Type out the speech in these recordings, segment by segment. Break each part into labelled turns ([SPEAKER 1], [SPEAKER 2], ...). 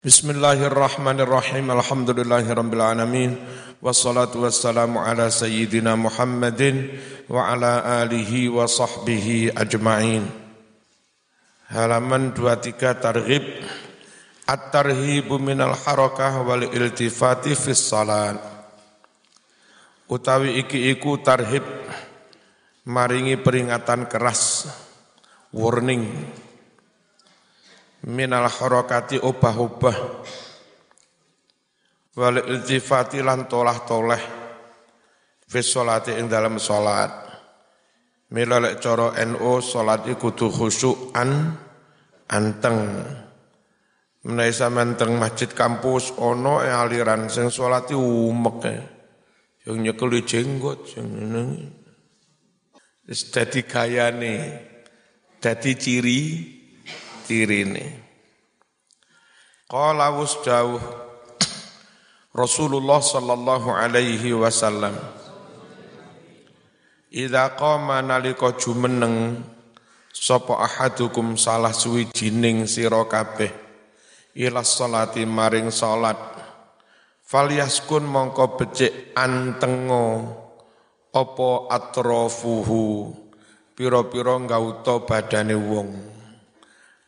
[SPEAKER 1] Bismillahirrahmanirrahim. Alhamdulillahirabbil alamin. Wassalatu wassalamu ala sayyidina Muhammadin wa ala alihi wa sahbihi ajma'in. Halaman 23 Targhib At-tarhibu minal harakah wal iltifati fis salat. Utawi iki iku tarhib maringi peringatan keras warning minal harakati obah-obah wal iltifati lan tolah-toleh. Fi sholati ing dalam salat mila lek cara NU salat iku kudu khusyukan anteng. Menawi sampean teng masjid kampus ono aliran sing salat umek yang nyekeli jenggot sing ngene dadi gayane dadi ciri tirine. Qala jauh Rasulullah sallallahu alaihi wasallam. Idza qama nalika jumeneng sapa ahadukum salah suwijining sira kabeh ila salati maring salat. Falyaskun mongko becik antengo apa atrofuhu? Pira-pira gauta badane wong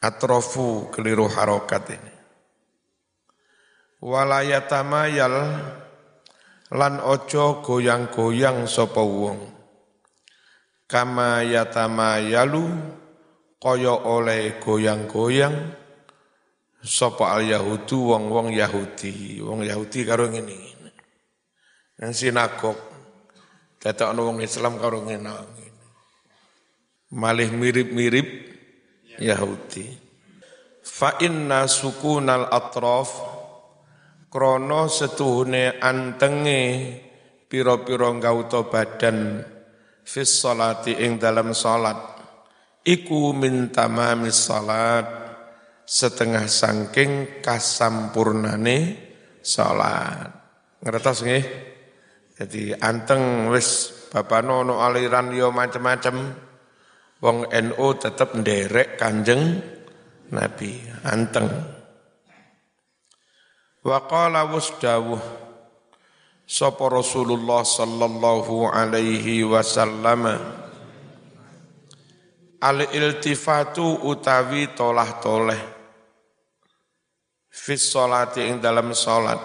[SPEAKER 1] atrofu keliru harokat ini. Walayatamayal lan ojo goyang-goyang sapa wong. Kama yatamayalu oleh goyang-goyang sapa al Yahudu wong-wong Yahudi. Wong Yahudi karo ngene. Nang sinagog ana wong Islam karo ngene. Malih mirip-mirip Yahudi. Fa inna sukunal atraf krono setuhune antenge piro-piro gauta badan fis salati ing dalam salat. Iku min tamamis salat setengah sangking kasampurnane salat. Ngertos nggih? Jadi anteng wis babano ono aliran yo macem-macem Wong NU tetap nderek kanjeng Nabi. Anteng. Wa qala wasdawuh. Sapa Rasulullah sallallahu alaihi wasallam? Al iltifatu utawi tolah toleh. Fis salati ing dalam salat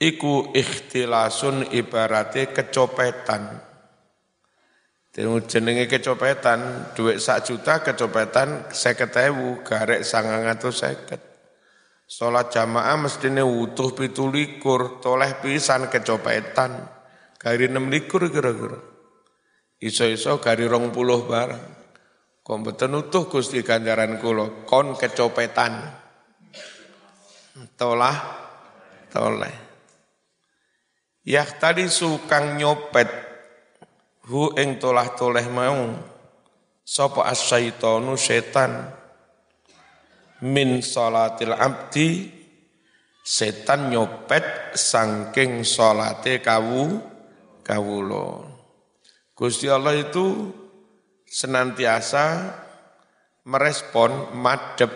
[SPEAKER 1] iku ikhtilasun ibarate kecopetan jenenge kecopetan, duit sak juta kecopetan seket ewu, garek sangang atau seket. Sholat jamaah mestine utuh pitulikur, toleh pisan kecopetan. Gari enam likur kira-kira. Iso-iso gari rong puluh barang. Kompeten utuh gusti ganjaran kulo, kon kecopetan. Tolah, toleh. Yah tadi sukang nyopet hu ing tolah toleh mau sapa asyaitonu setan? Min salatil abdi setan nyopet sangking salate kawu kawulo Gusti Allah itu senantiasa merespon madep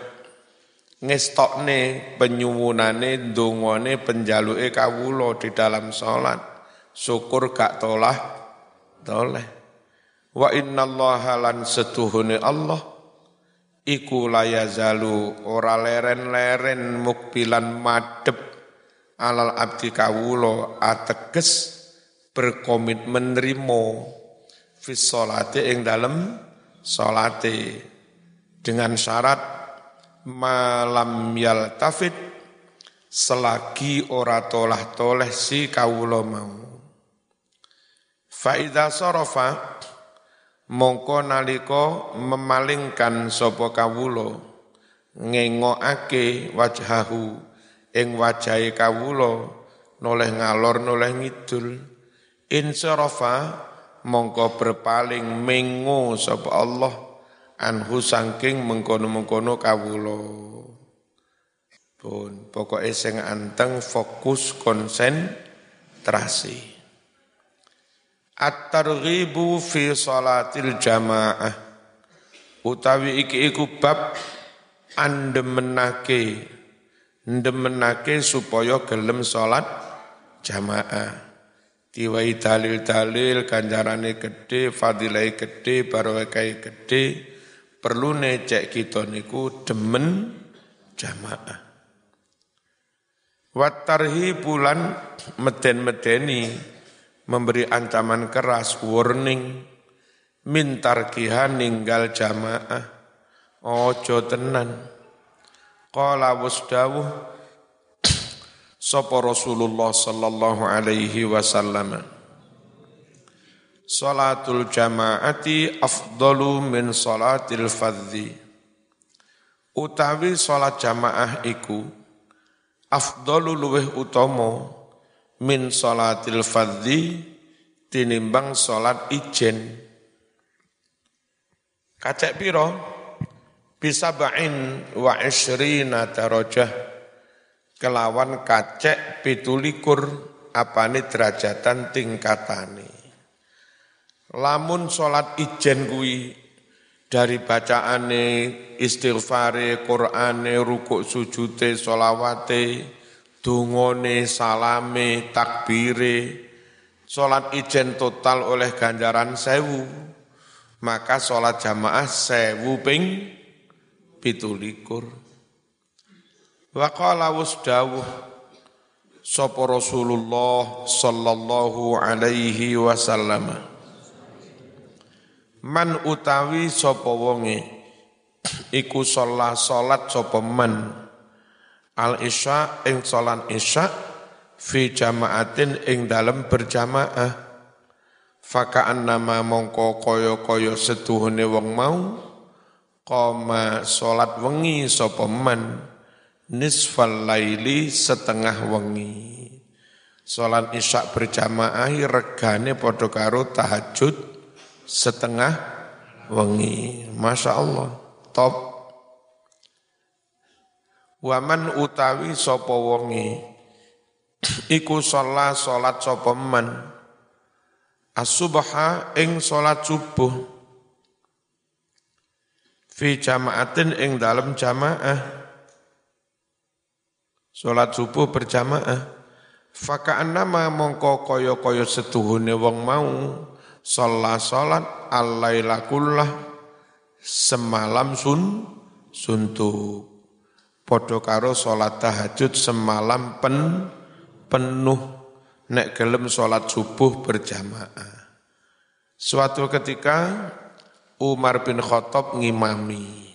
[SPEAKER 1] ngestokne penyuwunane dongone penjaluke kawulo di dalam salat. Syukur gak tolah Toleh. Wa innallaha lan setuhune Allah iku layazalu ora leren-leren mukbilan madep alal abdi kawulo ateges berkomitmen nrimo fis salate ing dalem salate dengan syarat malam yaltafit selagi ora tolah toleh si kawulo mau Faida sorofa mongko naliko memalingkan sapa kawulo ngengokake wajahu ing wajahe kawulo noleh ngalor noleh ngidul. Insorofa mongko berpaling mengo sapa Allah anhu sangking mengkono-mengkono kawulo pun pokoknya sing anteng fokus konsentrasi At-targhibu fi salatil jamaah. Utawi iki iku bab andemenake. Ndemenake supaya gelem salat jamaah. Diwai dalil-dalil ganjarane gede fadilai gede barokah gede perlu necek kita niku demen jamaah. Watarhi bulan meden-medeni memberi ancaman keras warning mintar kihan ninggal jamaah. Ojo tenan. Qala wasdawuh sapa Rasulullah sallallahu alaihi wasallam? Salatul jamaati afdalu min salatil fadhi Utawi salat jamaah iku afdalu luweh utama min salatil fadhi tinimbang salat ijen. Kacek piro? Bisa ba'in wa isrina darajah. Kelawan kacek pitulikur apane derajatan tingkatane. Lamun salat ijen kuwi dari bacaane istighfare Qur'ane rukuk sujute solawate dungone salame takbire salat ijen total oleh ganjaran sewu. Maka salat jamaah sewu ping pitulikur. Wa qala wasdawuh sapa Rasulullah sallallahu alaihi wasallam. Man utawi sapa wonge iku sholat salat sapa man al isya ing salat isya fi jamaatin ing dalem berjamaah fakaan nama mongko kaya-kaya setuhune wong mau koma salat wengi sapa man nisfal laili setengah wengi salat isya berjamaah regane padha karo tahajud setengah wengi. Masya Allah, top. Waman utawi sopo wengi, iku sholat sholat sopo man, as-subha ing sholat subuh, fi jamaatin ing dalam jamaah, sholat subuh berjamaah, faka'an nama mongko koyo koyo setuhune wong mau, sholat sholat alaila kullah semalam sun suntuk podo karo sholat tahajud semalam pen penuh. Nek gelem sholat subuh berjamaah. Suatu ketika Umar bin Khattab ngimami.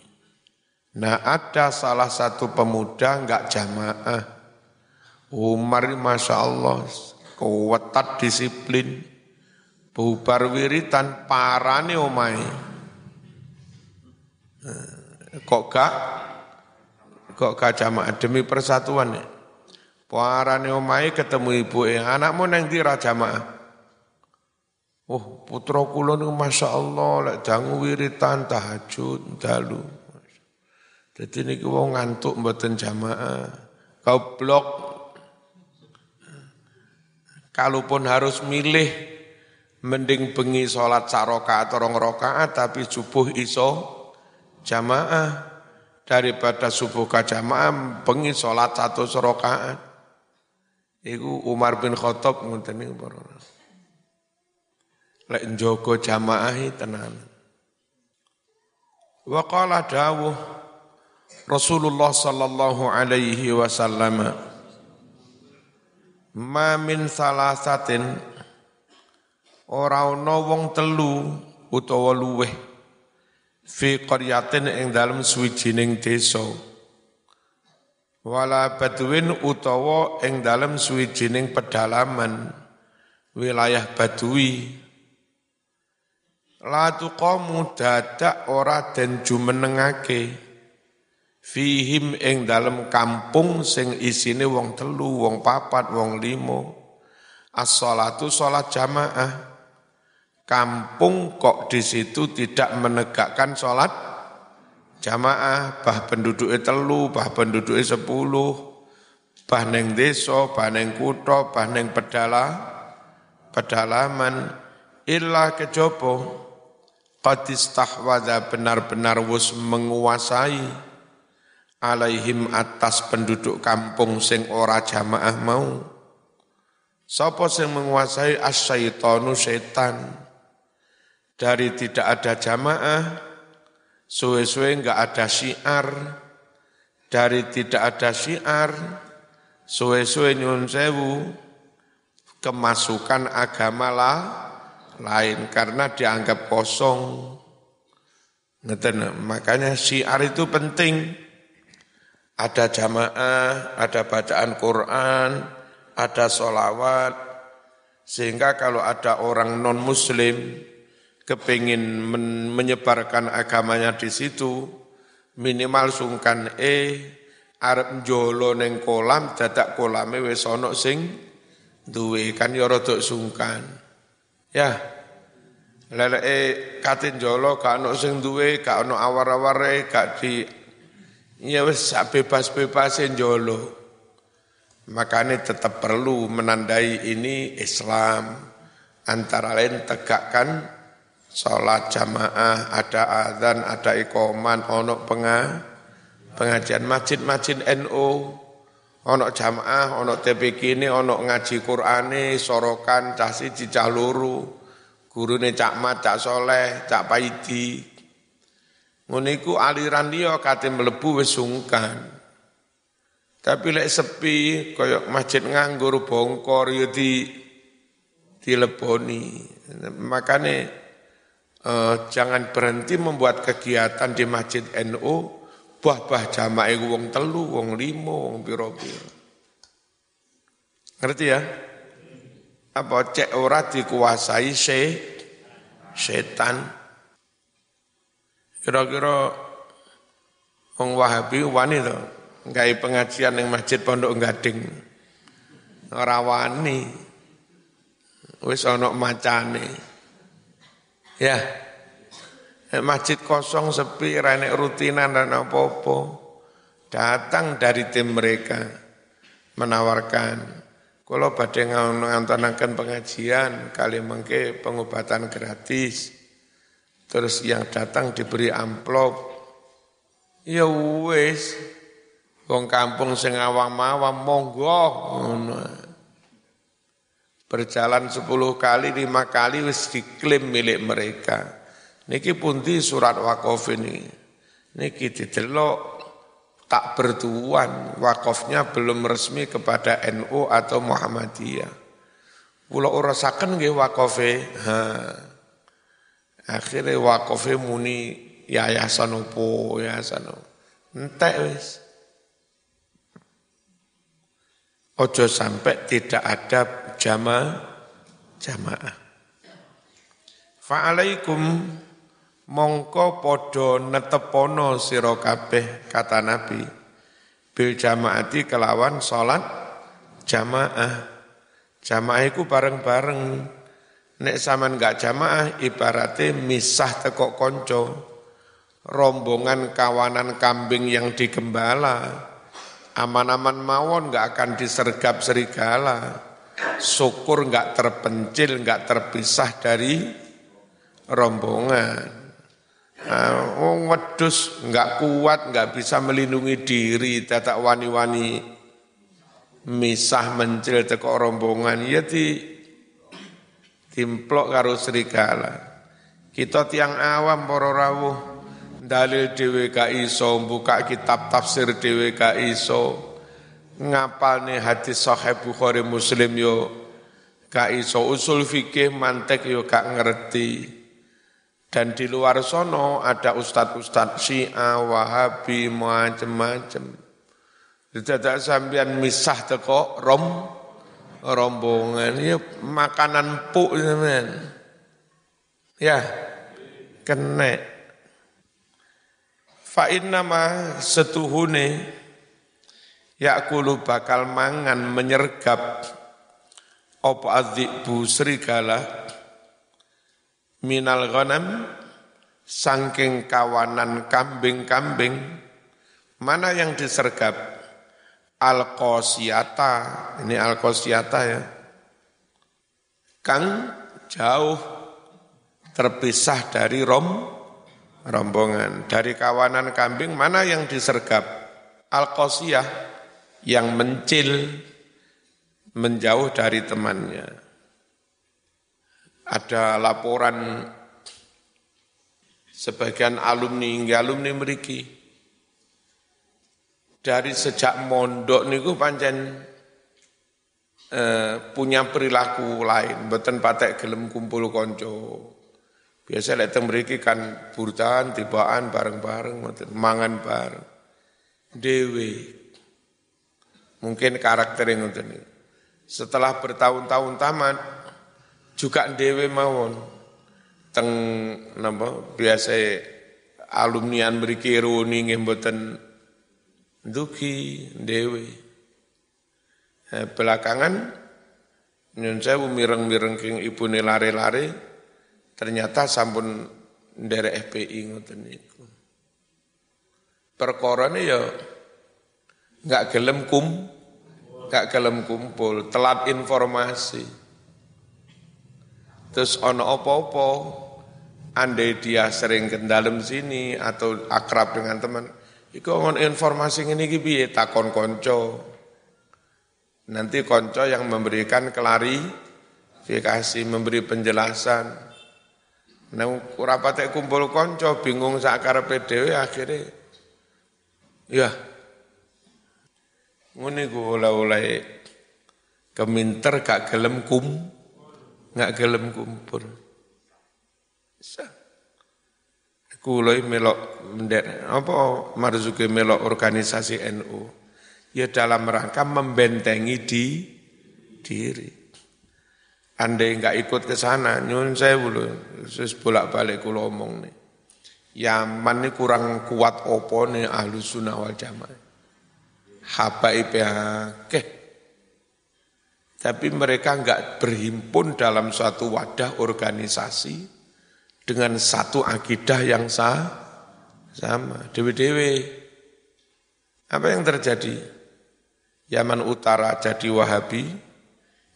[SPEAKER 1] Nah ada salah satu pemuda enggak jamaah. Umar masya Allah kuatat disiplin. Bubar wiritan parane omai eh, kok gak kok jamaah demi persatuan ya parane omai ketemu ibu eh anakmu neng dira jamaah Oh, putra kula niku masyaallah lek dangu wiritan tahajud dalu. Dadi niki wong ngantuk mboten jamaah. Kau blok kalaupun harus milih mending bengi sholat sarokaat atau rokaat tapi subuh iso jamaah daripada subuh ke jamaah bengi sholat satu serokaat Iku Umar bin Khattab ngoten niku para. Lek njogo jamaahi tenan. Wa qala dawuh Rasulullah sallallahu alaihi wasallam Ma min salasatin ora ana wong telu utawa luweh fi qaryatin ing dalem suwijining desa. Wala badwin utawa ing dalem suwijining pedalaman. Wilayah badui. La tuqamu dadak ora den jumenengake. Fihim ing dalem kampung sing isine wong telu wong papat wong limo as-salatu salat jamaah kampung kok di situ tidak menegakkan sholat? Jamaah, bah penduduknya telu, bah penduduknya sepuluh, bah neng deso, bah neng kuto, bah neng pedala, pedalaman, illa kejopo, qad istahwadha benar-benar wus menguasai, alaihim atas penduduk kampung sing ora jamaah mau. Sapa sing menguasai? Asyaitonu setan dari tidak ada jamaah suwe-suwe enggak ada syiar. Dari tidak ada syiar suwe-suwe nyun sewu kemasukan agama lah lain karena dianggap kosong. Ngeten, makanya syiar itu penting. Ada jamaah, ada bacaan Quran, ada solawat, sehingga kalau ada orang non Muslim kepingin men menyebarkan agamanya di situ, minimal sungkan eh arep jolo neng kolam dadak kolame wis ana sing duwe kan ya rada sungkan. Ya. Leleke katin jolo gak ono sing duwe, gak ono awar-aware, gak di Ya wis bebas-bebasin jolo. Makanya tetap perlu menandai ini Islam. Antara lain tegakkan sholat jamaah, ada adzan, ada ikoman, ono pengah, pengajian masjid-masjid NU, ono jamaah, ono TPK ini, ono ngaji Qur'ane, sorokan, cah siji, cah luru, gurune cak mat, cak soleh, cak paidi, Nguniku aliran dia kate melebu wis. Tapi lek sepi koyok masjid nganggur bongkor ya di dileboni. Makanya eh, jangan berhenti membuat kegiatan di masjid NU bah-bah jamaah wong telu, wong limo, wong piro-piro. Ngerti ya? Apa cek ora dikuasai se setan Kira-kira wong Wahabi wani to gawe pengajian ning Masjid Pondok Gading. Ora wani. Wis ana macane. Ya. Masjid kosong sepi, rene rutinan dan apa-apa. Datang dari tim mereka menawarkan kalau badhe ngantonaken pengajian kali mengke pengobatan gratis Terus yang datang diberi amplop. Ya wis. Wong kampung sing awam-awam monggo Berjalan sepuluh kali, lima kali wis diklaim milik mereka. Niki punti surat wakaf ini. Niki didelok tak bertuan wakafnya belum resmi kepada NU atau Muhammadiyah. Kula urasaken nggih wakafe. Ha. Akhirnya wakofe muni yayasan opo, yayasan. Entek wis. Ojo sampai tidak ada jamaah jamaah. Fa'alaikum mongko podo netepono sira kabeh kata Nabi bil jamaati kelawan salat jamaah. Jamaah iku bareng-bareng Nek zaman gak jamaah ibaratnya misah tekok konco. Rombongan kawanan kambing yang digembala. Aman-aman mawon gak akan disergap serigala. Syukur gak terpencil, gak terpisah dari rombongan. Nah, wong wedus nggak kuat, nggak bisa melindungi diri, tatak wani-wani misah mencil teko rombongan, ya di timplok karo serigala. Kita tiang awam para rawuh dalil dhewe ka iso, buka kitab tafsir dhewe ka iso. Ngapalne hadis sahih Bukhari Muslim yo ka iso, usul fikih mantek yo gak ngerti. Dan di luar sono ada ustad-ustad Syiah, Wahabi, macam-macam. Tidak sambian misah teko rom, rombongan ya makanan puk teman ya kene fa nama setuhune yakulu bakal mangan menyergap apa adzibu serigala minal ghanam sangking kawanan kambing-kambing. Mana yang disergap? Al qasiyata ini al qasiyata ya. Kang jauh terpisah dari rom rombongan dari kawanan kambing mana yang disergap al-qasiyah yang mencil menjauh dari temannya. Ada laporan sebagian alumni hingga alumni meriki dari sejak mondok niku pancen eh, punya perilaku lain, mboten patek gelem kumpul konco. Biasa lek teng mriki kan burtan tibaan bareng-bareng mangan bareng. Dewi. Mungkin karakter ngoten Setelah bertahun-tahun tamat juga dewe mawon. Teng napa biasa alumnian mriki runi nggih mboten duki dewe. Eh, belakangan nyun sewu mireng-mireng king ibu lari-lari ternyata sampun dari FPI ngoten niku. Perkara ya nggak gelem kum, nggak gelem kumpul, telat informasi. Terus ono opo-opo, andai dia sering ke dalam sini atau akrab dengan teman, iku ngon informasi ini piye takon konco. Nanti konco yang memberikan klarifikasi, memberi penjelasan. Nah, rapatnya kumpul konco, bingung sakar PDW akhirnya, ya, ngene ku oleh-oleh keminter gak gelem kum, gak gelem kumpul. Bisa. Kulo melok mendek apa marzuki melok organisasi NU ya dalam rangka membentengi di diri. Andai nggak ikut ke sana, nyun saya bulu, sus bolak balik kulo omong nih. Yaman ini kurang kuat opo nih ahlu sunnah wal jamaah. Habaib ke. Tapi mereka nggak berhimpun dalam suatu wadah organisasi dengan satu akidah yang sah, sama. Dewi-dewi. Apa yang terjadi? Yaman Utara jadi Wahabi,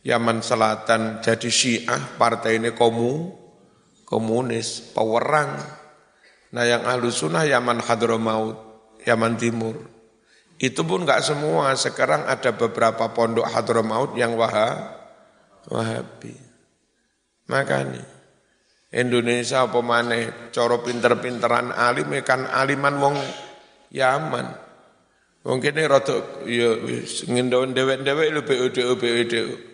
[SPEAKER 1] Yaman Selatan jadi Syiah, partai ini komu, komunis, pewerang. Nah yang ahlu sunnah Yaman Hadramaut, Yaman Timur. Itu pun nggak semua, sekarang ada beberapa pondok Hadramaut yang wahab, Wahabi. Makanya Indonesia apa coro pinter-pinteran alim kan aliman wong Yaman. Wong kene rada ya ngendon dewek-dewek BUDU.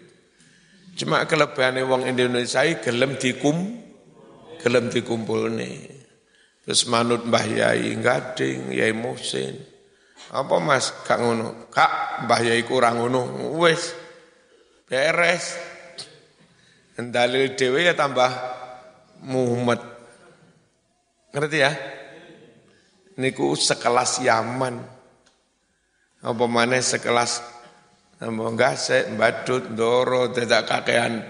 [SPEAKER 1] Cuma kelebihane wong Indonesia gelem dikum gelem dikumpulne. Terus manut Mbah Yai Gading, Yai Muhsin. Apa Mas gak ngono? Kak, Mbah Yai kurang ngono. Wis beres. Dalil dhewe ya tambah Muhammad. Ngerti ya? Niku sekelas Yaman. Apa mana sekelas Namo gasek, badut, doro, tidak kakean.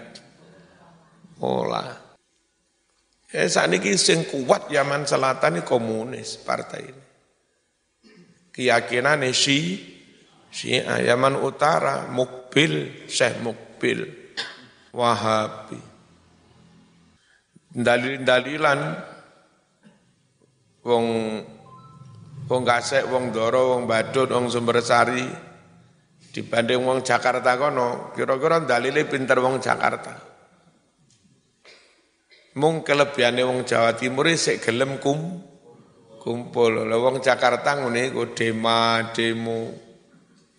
[SPEAKER 1] Olah. Ya saat ini sing kuat Yaman Selatan ini komunis partai ini. Keyakinan si si Yaman Utara, Mukbil, Syekh Mukbil, Wahabi. Dalil-dalilan wong wong Kasek, wong Doro, wong Badut, wong Sumbersari dibanding wong Jakarta kono, kira-kira dalile pinter wong Jakarta. Mung kelebihane wong Jawa Timur sik gelem kum kumpul. Lah wong Jakarta ngene iku dema, demo,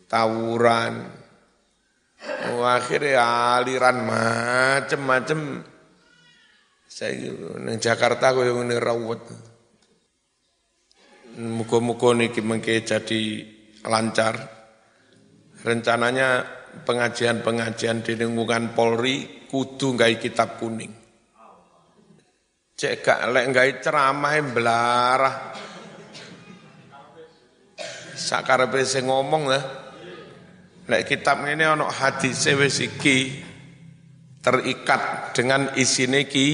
[SPEAKER 1] tawuran. Oh, akhirnya aliran macem-macem. Saya neng Jakarta kaya ngene rawat. Muka-muka niki mengke jadi lancar. Rencananya pengajian-pengajian di lingkungan Polri kudu ngai kitab kuning. Cek gak lek ngai ceramah belarah. Sakarepe sing ngomong lah. Lek kitab ini ono hadis wis iki terikat dengan isine ki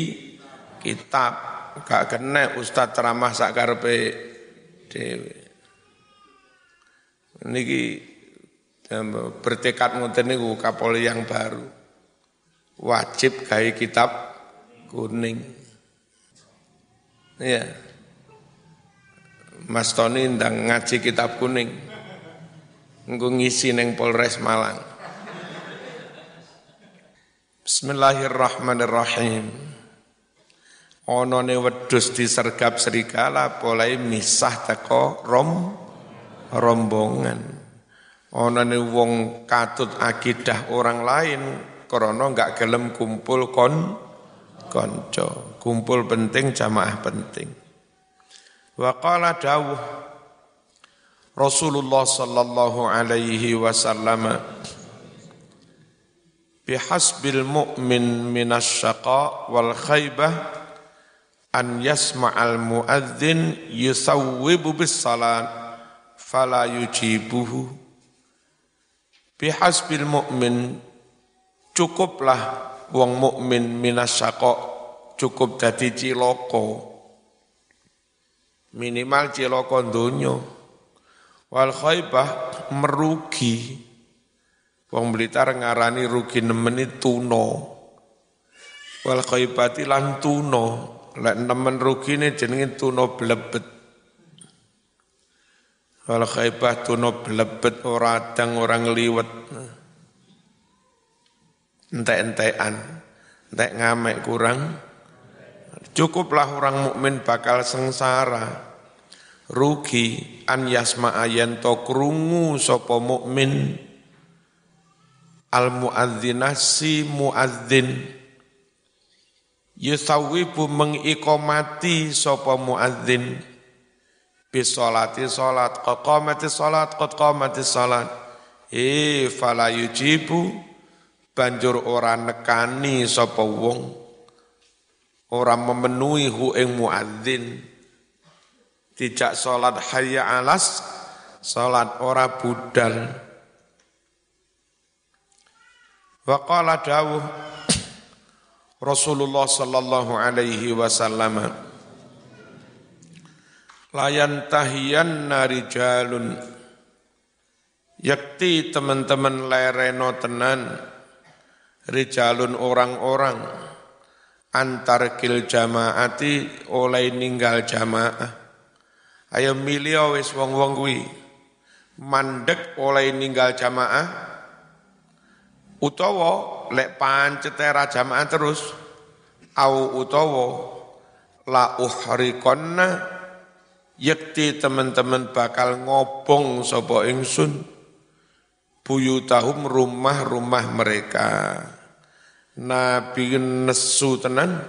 [SPEAKER 1] kitab gak kena ustaz ceramah sakarepe dhewe. Niki bertekad ngoten niku Kapolri yang baru. Wajib gawe kitab kuning. Ya. Mas Tony ndang ngaji kitab kuning. Engko ngisi neng Polres Malang. Bismillahirrahmanirrahim. Ono ne wedhus disergap serigala polai misah teko rom rombongan. Ono ne wong katut akidah orang lain krana enggak gelem kumpul kon konco. Kumpul penting jamaah penting. Wa qala dawuh Rasulullah sallallahu alaihi wasallam bihasbil mu'min minasyaqa wal khaybah an yasma'al muadzin yusawwibu bis salat fala yujibuhu bihasbil mu'min cukuplah wong mukmin minasyaqa cukup dadi ciloko minimal ciloko donya wal khaybah merugi Wong Blitar ngarani rugi nemeni tuno. Wal khaibati lan tuno. Lek nemen rugi ini jenenge tuno blebet. Wal khaibah tuno blebet ora adang orang liwet. Entek-entekan. Entek ngamek kurang. Cukuplah orang mukmin bakal sengsara. Rugi an yasma ayen to krungu sapa mukmin al muadzinah si muadzin yusawibu mengikomati sapa muadzin bisolati salat qamati salat qad qamati salat eh fala yujibu banjur ora nekani sapa wong. Ora memenuhi hu ing muadzin. Tidak salat hayya alas salat ora budal. Wa qala dawuh Rasulullah sallallahu alaihi wasallam Layan tahiyan narijalun. Yakti teman-teman lereno tenan. Rijalun orang-orang. Antar kil jamaati oleh ninggal jamaah. Ayo milih wis wong-wong kuwi. Mandek oleh ninggal jamaah. Utawa lek pancete jamaah terus. Au utawa la uhrikonna yakti teman-teman bakal ngobong sapa ingsun. Buyutahum rumah-rumah mereka. Nabi nesu tenan.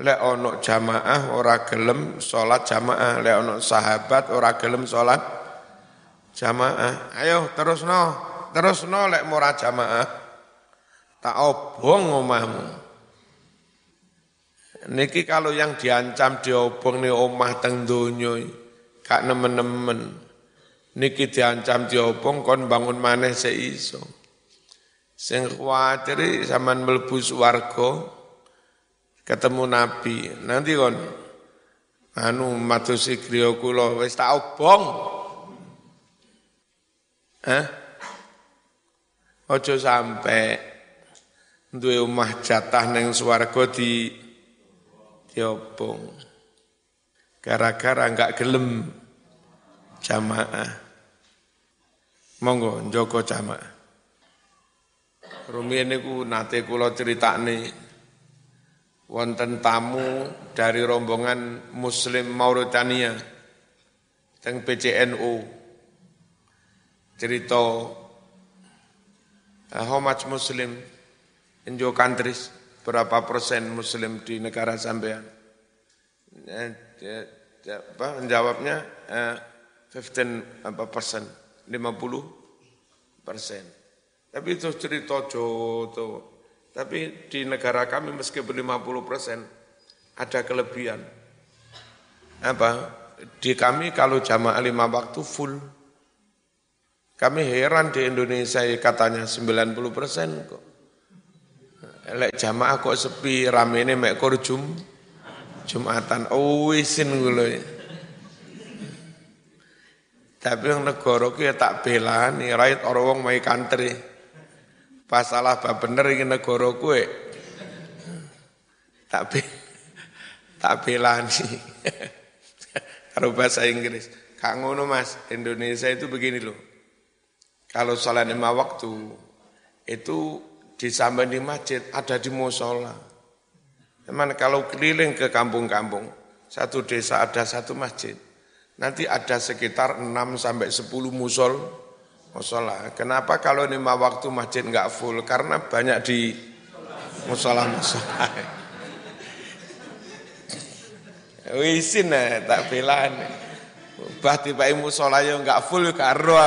[SPEAKER 1] Lek ono jamaah ora gelem salat jamaah. Lek ono sahabat ora gelem salat jamaah. Ayo terus no terus nolek murah jamaah. Tak obong omahmu niki kalau yang diancam diobong nih omah teng donya gak nemen-nemen. Niki diancam diobong kon bangun maneh seiso sing kuwatir sampean mlebu swarga ketemu nabi. Nanti kon? Anu matusi griya kula wis tak obong. Eh Ojo sampai duwe omah jatah neng swarga di diobong. Gara-gara enggak gelem jamaah. Monggo njogo jamaah. Rumiyin niku nate kula critakne wonten tamu dari rombongan Muslim Mauritania teng PCNU cerita how much Muslim in your countries? Berapa persen Muslim di negara sampean? Uh, apa menjawabnya uh, 15 apa persen, 50 persen. Tapi itu cerita joto. Tapi di negara kami meskipun 50 persen ada kelebihan. Apa? Di kami kalau jamaah lima waktu full kami heran di Indonesia katanya 90 persen kok. Lek jamaah kok sepi rame ini mek jum Jumatan. Oh isin gue Tapi yang negara ku ya tak nih rakyat orang wong mai country. Pas salah bah bener ini negara ku tak be tak nih Kalau bahasa Inggris. Kak ngono Mas, Indonesia itu begini loh Kalau sholat lima waktu itu di samping di masjid ada di musola. Cuman kalau keliling ke kampung-kampung, satu desa ada satu masjid. Nanti ada sekitar 6 sampai 10 musol musola. Kenapa kalau lima waktu masjid enggak full? Karena banyak di musola musola. Wisin tak belan. Bah tiba musola yang enggak full karo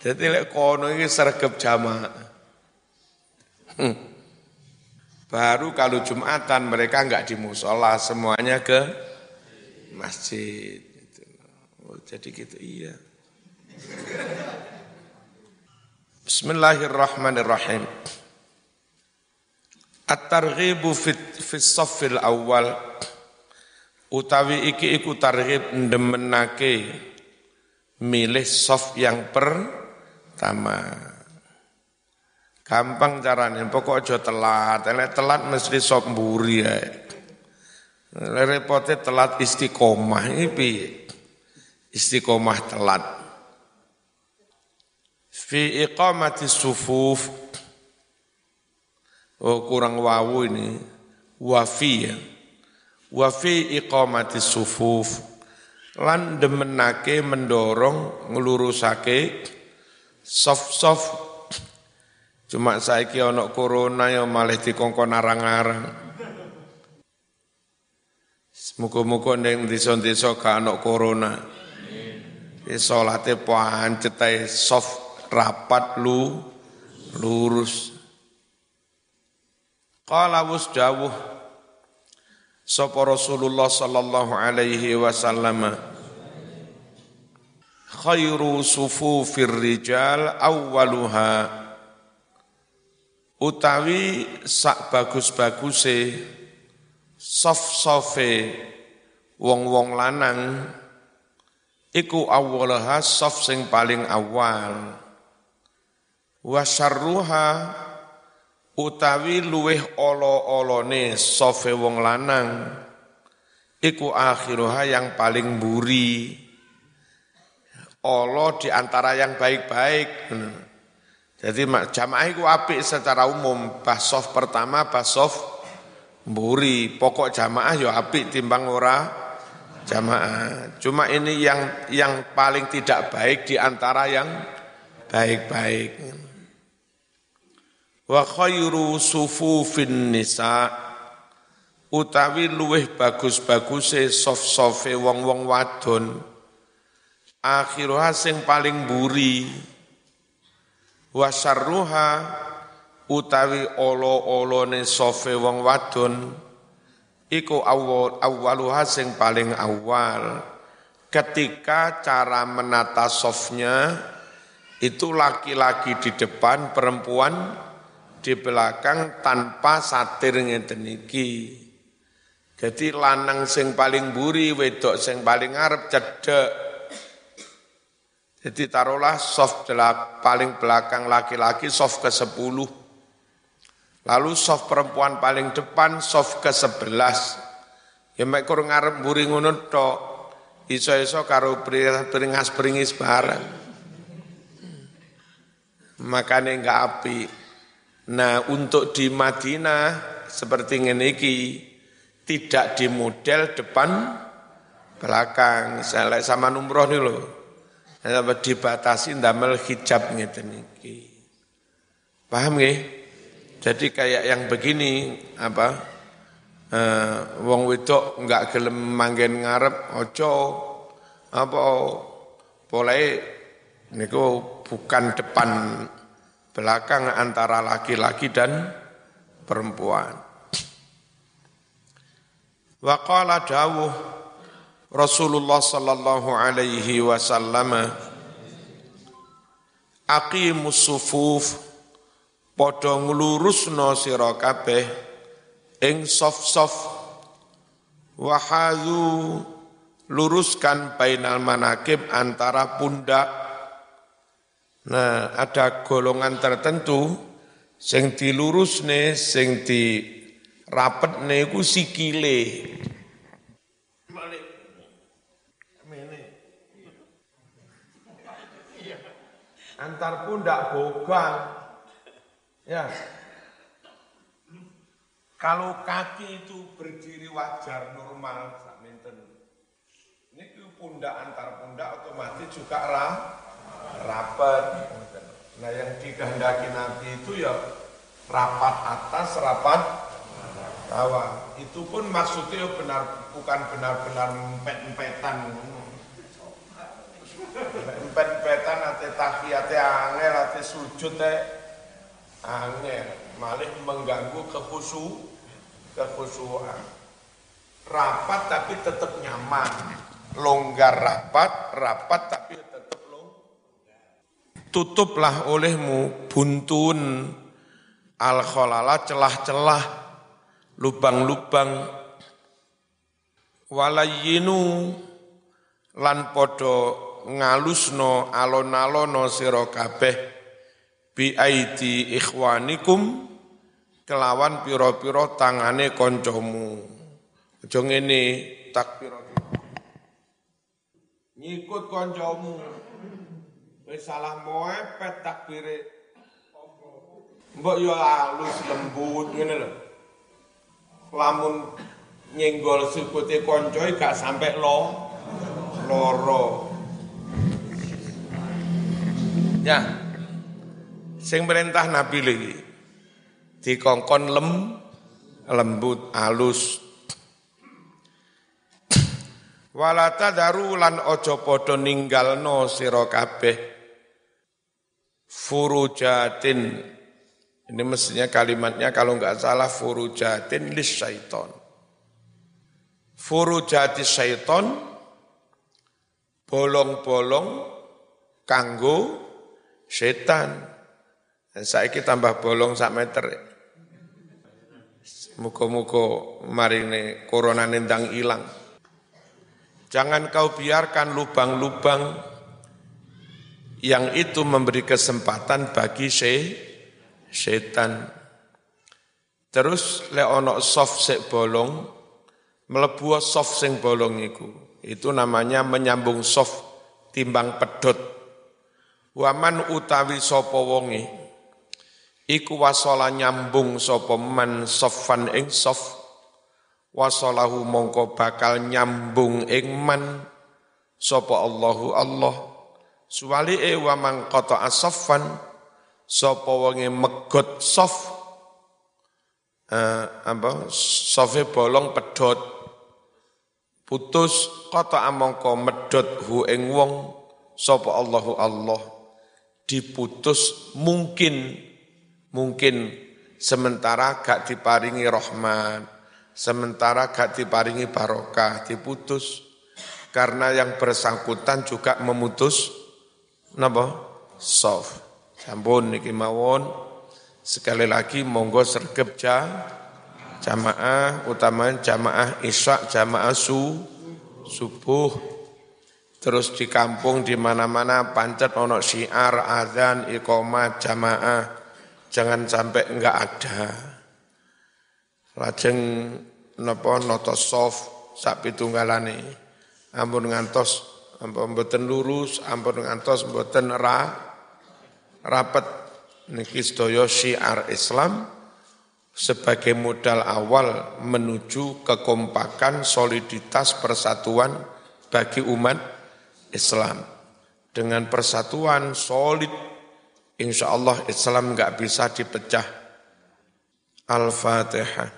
[SPEAKER 1] Jadi lek kono ini sergap jamaah. Hmm. Baru kalau Jumatan mereka enggak di musola, semuanya ke masjid. Gitu. Oh, jadi gitu iya. Bismillahirrahmanirrahim. At-targhibu fi fi saffil awal utawi iki iku targhib ndemenake milih soft yang per pertama. Gampang caranya, pokok aja telat. Elek telat mesti sop mburi ya. Repotnya telat istiqomah ini? Istiqomah telat. Fi iqamati sufuf. Oh kurang wawu ini. Wafi ya. Wafi iqamati sufuf. Lan demenake mendorong ngelurusake soft-soft cuma saiki ana corona ya malah dikongkon arang-arang Muga-muga ning desa-desa gak ana corona. Amin. Salate pancet ae soft rapat lu lurus. Qala wus dawuh sapa Rasulullah sallallahu alaihi wasallam khairu sufufir rijal awwaluha. Utawi sak bagus-baguse sof-sofe wong-wong lanang iku awwalaha sof sing paling awal. Wa utawi luweh olo-olone sofe wong lanang iku akhiruha yang paling buri Allah di antara yang baik-baik. Jadi jamaah itu apik secara umum. Basof pertama, basof mburi. Pokok jamaah ya apik timbang ora jamaah. Cuma ini yang yang paling tidak baik di antara yang baik-baik. Wa khairu sufufin nisa utawi luweh bagus-baguse sof-sofe wong-wong wadon akhiruha sing paling buri wasarruha utawi olo-olone sofe wong wadon iku awal awaluha sing paling awal. Ketika cara menata softnya itu laki-laki di depan perempuan di belakang tanpa satir ngeten iki. Jadi lanang sing paling buri wedok sing paling ngarep cedek jadi taruhlah soft paling belakang laki-laki soft ke sepuluh. Lalu soft perempuan paling depan soft ke sebelas. Ya mek ngarep mburi ngono tok. Iso-iso karo peringas peringis bareng. Makanya enggak api. Nah untuk di Madinah seperti ini tidak di model depan belakang. Misalnya sama numroh nih loh apa dibatasi ndamel hijab ngeten iki. Paham nggih? Jadi kayak yang begini apa eh, wong wedok enggak gelem manggen ngarep ojo apa boleh niku bukan depan belakang antara laki-laki dan perempuan. Wa qala dawuh Rasulullah sallallahu alaihi wasallam aqimus sufuf padha nglurusna sira kabeh ing sof-sof wahadu luruskan bainal manakib antara pundak Nah, ada golongan tertentu sing dilurusne, sing di rapet niku sikile. Antar pundak bogang. Ya. Kalau kaki itu berdiri wajar normal, ini pundak antar pundak otomatis juga rah, rapat. Nah yang dikehendaki Nabi itu ya rapat atas, rapat bawah. Itu pun maksudnya benar bukan benar-benar empet-empetan. Empet-empetan ate tahiyate angel, ate sujud teh angel, malah mengganggu kekhusu kekhusuan. Rapat tapi tetap nyaman. Longgar rapat, rapat tapi tetap longgar. Tutuplah olehmu buntun al-kholala celah-celah lubang-lubang walayinu lan podo ngalusno alon-alono sira kabeh. Bi aidi ikhwanikum kelawan pira-pira tangane kancamu aja ngene takbir nyikut kancamu wis salah moepet takbire mbok yo alus lembut ngene lho. Lamun nyenggol sikute kanca gak sampe lo loro ya. Sing perintah nabi lagi dikongkon lem lembut alus walata daru lan ojo podo ninggalno sira kabeh. Furujatin. Ini mestinya kalimatnya kalau nggak salah furujatin lis syaiton. Furujati syaiton bolong-bolong kanggo setan saya kita tambah bolong sak meter Muka-muka ini corona nendang hilang. Jangan kau biarkan lubang-lubang yang itu memberi kesempatan bagi setan. Terus le ono soft sek bolong, melebu soft sing bolong iku. Itu namanya menyambung soft timbang pedot. Waman utawi sopo wongi iku wasala nyambung sapa man sofan ing sof. Wasalahu mongko bakal nyambung ing man sapa Allahu Allah. Suwali wa man qata asfan sapa wonge megot sof. Uh, apa? Sofe bolong pedot putus kata amongko medot hu ing wong sapa Allahu Allah diputus mungkin Mungkin sementara gak diparingi rahmat, sementara gak diparingi barokah, diputus. Karena yang bersangkutan juga memutus napa? Soft. Sampun niki mawon. Sekali lagi monggo sergep ja, jamaah utama jamaah isya jamaah su subuh terus di kampung di mana-mana pancet ono syiar azan iqomah jamaah jangan sampai enggak ada. Lajeng napa nata soft sak pitunggalane. Ampun ngantos ampun mboten lurus, ampun ngantos mboten ra rapet niki sedaya syiar Islam sebagai modal awal menuju kekompakan, soliditas, persatuan bagi umat Islam. Dengan persatuan solid Insya Allah Islam nggak bisa dipecah. Al-Fatihah.